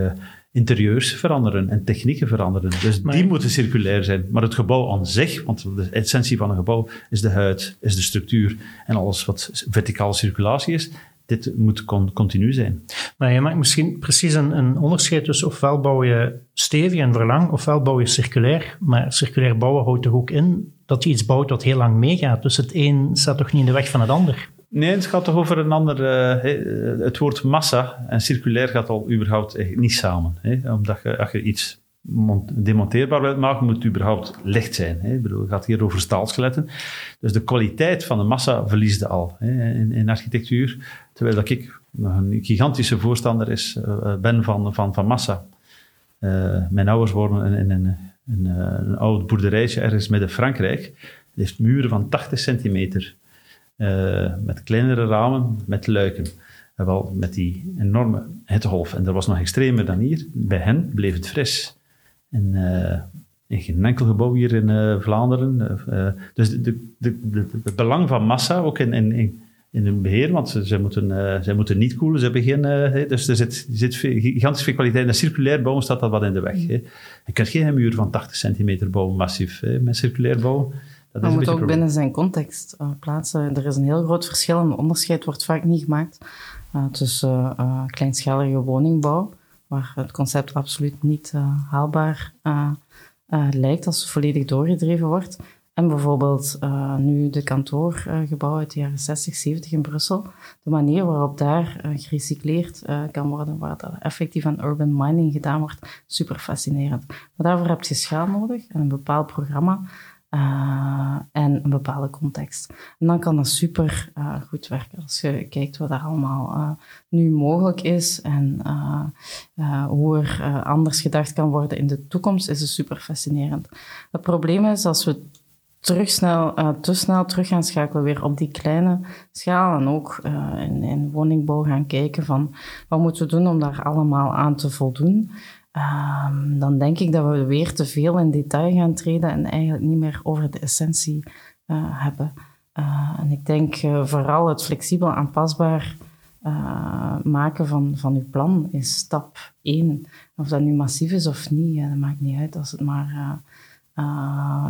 interieurs veranderen en technieken veranderen. Dus Maar- die moeten circulair zijn. Maar het gebouw aan zich, want de essentie van een gebouw is de huid, is de structuur en alles wat verticale circulatie is. Dit moet con- continu zijn. Maar je maakt misschien precies een, een onderscheid tussen ofwel bouw je stevig en verlang, ofwel bouw je circulair. Maar circulair bouwen houdt toch ook in dat je iets bouwt dat heel lang meegaat. Dus het een staat toch niet in de weg van het ander. Nee, het gaat toch over een ander... eh, eh, het woord massa en circulair gaat al überhaupt niet samen. Hè? Omdat je, als je iets mont- demonteerbaar wilt maken, moet het überhaupt licht zijn. Hè? Ik bedoel, het gaat hier over staalskeletten. Dus de kwaliteit van de massa verliesde al hè, in, in architectuur. Terwijl dat ik een gigantische voorstander is, eh, ben van, van, van massa. Mijn ouders wonen in, een- een oud boerderijtje ergens midden Frankrijk. Het heeft muren van 80 centimeter. Eh, met kleinere ramen, met luiken. En wel met die enorme hittegolf. En dat was nog extremer dan hier. Bij hen bleef het fris. En eh, in geen enkel gebouw hier in eh, Vlaanderen. dus de, de, de, het belang van massa, ook in, in, in, in hun beheer, want ze, ze moeten, zij moeten niet koelen, ze hebben geen... dus er zit, zit veel- gigantisch veel kwaliteit. En circulair bouwen staat dat wat in de weg. Hè. Je kunt geen muur van 80 centimeter bouwen, massief, hè, met circulair bouwen. Dat is moet ook binnen zijn context eh, plaatsen. Er is een heel groot verschil en een onderscheid wordt vaak niet gemaakt eh, tussen eh, kleinschalige woningbouw, waar het concept absoluut niet haalbaar lijkt als het volledig doorgedreven wordt. En bijvoorbeeld nu de kantoorgebouwen uit de jaren 60, 70 in Brussel. De manier waarop daar gerecycleerd kan worden, waar dat effectief aan urban mining gedaan wordt, super fascinerend. Maar daarvoor heb je schaal nodig en een bepaald programma eh, en een bepaalde context. En dan kan dat super eh, goed werken. Als je kijkt wat er allemaal eh, nu mogelijk is en hoe er anders gedacht kan worden in de toekomst, is het super fascinerend. Het probleem is als we te snel terug gaan schakelen weer op die kleine schaal en ook in, in woningbouw gaan kijken van wat moeten we doen om daar allemaal aan te voldoen. Ehm, dan denk ik dat we weer te veel in detail gaan treden en eigenlijk niet meer over de essentie eh, hebben. Eh, en ik denk eh, vooral het flexibel aanpasbaar maken van, van uw plan is stap één. Of dat nu massief is of niet, dat maakt niet uit als het maar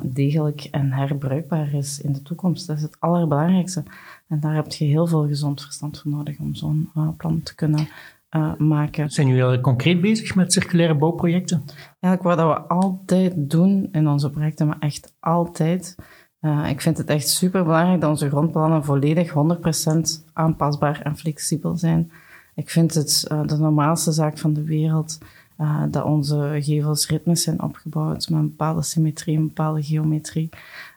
degelijk en herbruikbaar is in de toekomst. Dat is het allerbelangrijkste. En daar heb je heel veel gezond verstand voor nodig om zo'n plan te kunnen eh, maken. Zijn jullie al concreet bezig met circulaire bouwprojecten? Eigenlijk wat we altijd doen in onze projecten, maar echt altijd. eh, ik vind het echt super belangrijk dat onze grondplannen volledig 100% aanpasbaar en flexibel zijn. Ik vind het eh, de normaalste zaak van de wereld dat onze gevels ritmisch zijn opgebouwd met een bepaalde symmetrie, een bepaalde geometrie.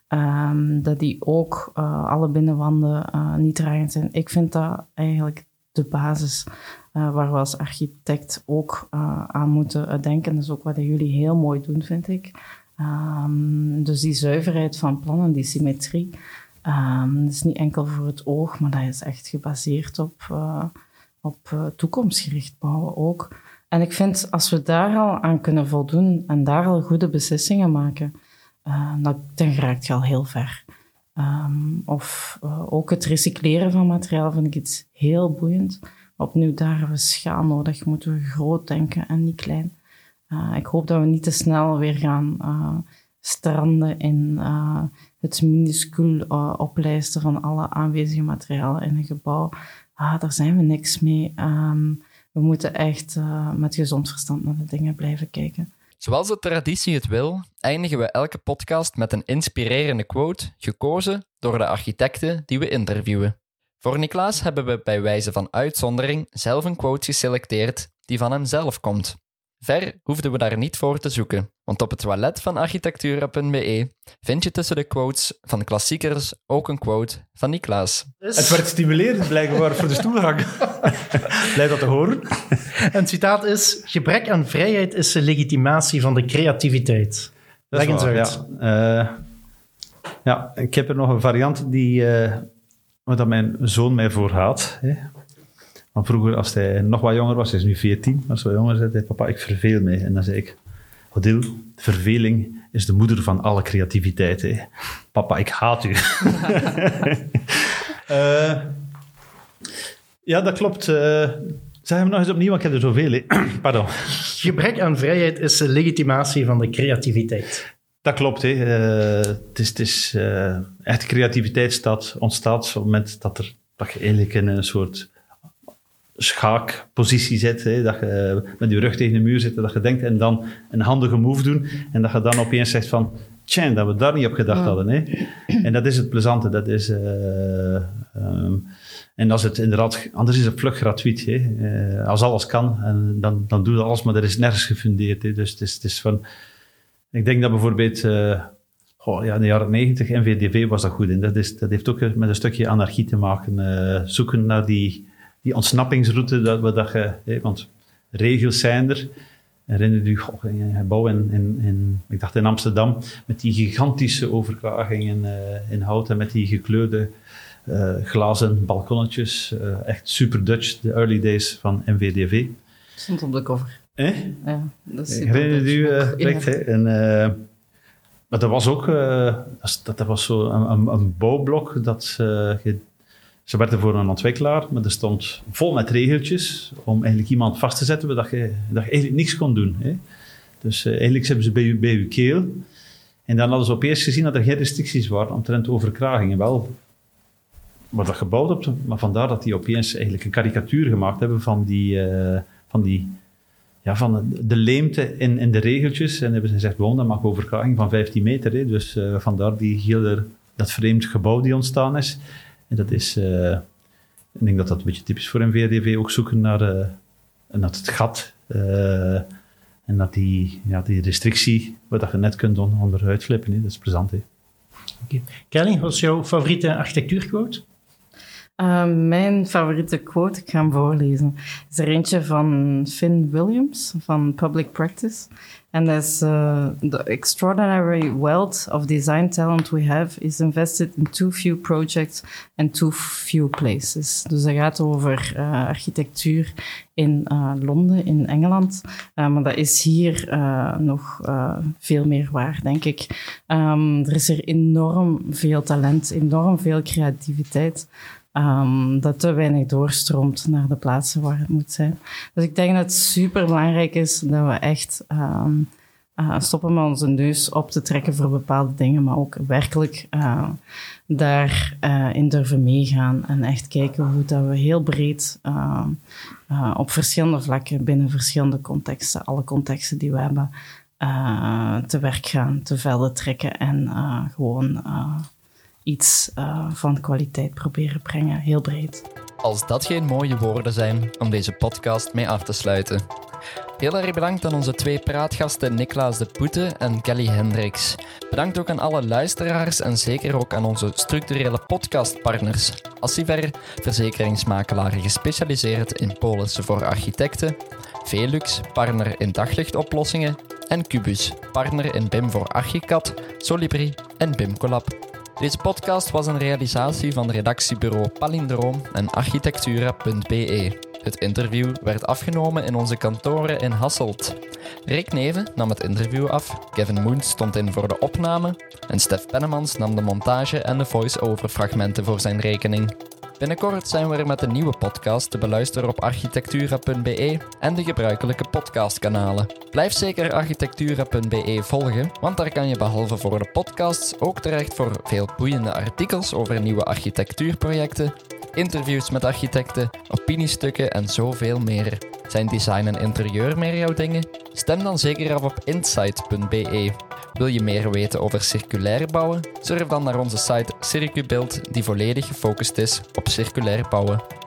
Ehm, dat die ook alle binnenwanden niet dragend zijn. Ik vind dat eigenlijk de basis eh, waar we als architect ook eh, aan moeten eh, denken. Dat is ook wat jullie heel mooi doen, vind ik. Ehm, dus die zuiverheid van plannen, die symmetrie, ehm, dat is niet enkel voor het oog, maar dat is echt gebaseerd op, op toekomstgericht bouwen ook. En ik vind, als we daar al aan kunnen voldoen en daar al goede beslissingen maken, dan, dan geraakt je al heel ver. Ehm, of ook het recycleren van materiaal vind ik iets heel boeiend. Opnieuw, daar hebben we schaal nodig. Moeten we groot denken en niet klein. Eh, ik hoop dat we niet te snel weer gaan eh, stranden in eh, het minuscuul oplijsten van alle aanwezige materialen in een gebouw. Ah, daar zijn we niks mee. Ehm, we moeten echt met gezond verstand naar de dingen blijven kijken. Zoals de traditie het wil, eindigen we elke podcast met een inspirerende quote, gekozen door de architecten die we interviewen. Voor Niklaas hebben we bij wijze van uitzondering zelf een quote geselecteerd die van hemzelf komt. Ver hoefden we daar niet voor te zoeken, want op het toilet van architectura.be vind je tussen de quotes van klassiekers ook een quote van Niklaas. Het werd stimulerend blijkbaar voor de stoelgang. Blij dat te horen. Een citaat is: Gebrek aan vrijheid is de legitimatie van de creativiteit. Dat is Leg eens waar, uit. Ja. Eh, ja, ik heb er nog een variant die, eh waar dat mijn zoon mij voor haat. Hè. Want vroeger, als hij nog wat jonger was, hij is nu 14, maar als wat jonger zei hij, papa, ik verveel mij. En dan zei ik, Odile, verveling is de moeder van alle creativiteit. Hè. Papa, ik haat u. Eh, ja, dat klopt. Eh zeg hem nog eens opnieuw, want ik heb er zoveel. Pardon. Gebrek aan vrijheid is de legitimatie van de creativiteit. Dat klopt. Hè. Eh, het is, het is, eh, echt creativiteit staat, ontstaat op het moment dat, er, dat je eigenlijk in een soort schaakpositie zit. Hè. Dat je met je rug tegen de muur zit en dat je denkt en dan een handige move doen. En dat je dan opeens zegt van, tja, dat we daar niet op gedacht hadden. Hè. En dat is het plezante. Dat is, eh, ehm, en als het inderdaad, anders is het vlug gratuit. Hè. Eh, als alles kan, en dan, dan doe je alles, maar dat is nergens gefundeerd. Hè. Dus het is, het is van... Ik denk dat bijvoorbeeld eh, goh, ja, in de jaren negentig, NVDV was dat goed in. Dat, is, dat heeft ook met een stukje anarchie te maken. eh, zoeken naar die, die ontsnappingsroute, dat we dat want regels zijn er. Herinner je gebouw in, in, in, ik dacht in Amsterdam, met die gigantische overkragingen eh, in hout en met die gekleurde eh, glazen balkonnetjes. eh, echt super Dutch, de early days van NVDV. Stond op de cover. Eh? Ja, dat is Ja. Rick, hè? En, eh, maar dat was ook, eh, dat, dat was zo een, een, een bouwblok dat je- ze werden voor een ontwikkelaar, maar er stond vol met regeltjes om eigenlijk iemand vast te zetten, dat je, dat je eigenlijk niks kon doen. Hè? Dus eh, eigenlijk hebben ze bij je, bij je keel. En dan hadden ze opeens gezien dat er geen restricties waren omtrent overkragingen. Wel, wat dat gebouwd op, maar vandaar dat die opeens eigenlijk een karikatuur gemaakt hebben van die, eh, van die ja, van de leemte in, in de regeltjes. En hebben ze gezegd, gewoon, dat mag overkraging van 15 meter. Hè. Dus eh, vandaar die hele, dat vreemd gebouw die ontstaan is. En dat is, eh, ik denk dat dat een beetje typisch voor een VDV ook zoeken naar, eh, naar het gat. en naar die, ja, die restrictie, dat je net kunt on- onderuit flippen. Hè. Dat is plezant. Hè. Kelly, wat is jouw favoriete architectuurquote? Uh, mijn favoriete quote, ik ga hem voorlezen, is er eentje van Finn Williams van Public Practice. En dat is uh, The extraordinary wealth of design talent we have is invested in too few projects and too few places. Dus dat gaat over uh, architectuur in Londen, in Engeland. Maar dat is hier nog veel meer waar, denk ik. Um, er is er enorm veel talent, enorm veel creativiteit. Um, dat te weinig doorstroomt naar de plaatsen waar het moet zijn. Dus ik denk dat het super belangrijk is dat we echt um, uh, stoppen met onze neus op te trekken voor bepaalde dingen, maar ook werkelijk uh, daarin durven meegaan en echt kijken hoe dat we heel breed uh, op verschillende vlakken, binnen verschillende contexten, alle contexten die we hebben, te werk gaan, te velden trekken en gewoon iets uh, van kwaliteit proberen brengen, heel breed. Als dat geen mooie woorden zijn om deze podcast mee af te sluiten. Heel erg bedankt aan onze twee praatgasten Niklaas de Poete en Kelly Hendricks. Bedankt ook aan alle luisteraars en zeker ook aan onze structurele podcastpartners. Assiver, verzekeringsmakelaren gespecialiseerd in polissen voor architecten. Velux, partner in daglichtoplossingen. En Cubus, partner in BIM voor Archicad, Solibri en BIMCollab. Deze podcast was een realisatie van redactiebureau Palindroom en architectura.be. Het interview werd afgenomen in onze kantoren in Hasselt. Rick Neven nam het interview af, Kevin Moon stond in voor de opname en Stef Pennemans nam de montage en de voice-over fragmenten voor zijn rekening. Binnenkort zijn we er met een nieuwe podcast te beluisteren op architectura.be en de gebruikelijke podcastkanalen. Blijf zeker architectura.be volgen, want daar kan je behalve voor de podcasts ook terecht voor veel boeiende artikels over nieuwe architectuurprojecten, interviews met architecten, opiniestukken en zoveel meer. Zijn design en interieur meer jouw dingen? Stem dan zeker af op insight.be. Wil je meer weten over circulair bouwen? Surf dan naar onze site Circubuild, die volledig gefocust is op circulair bouwen.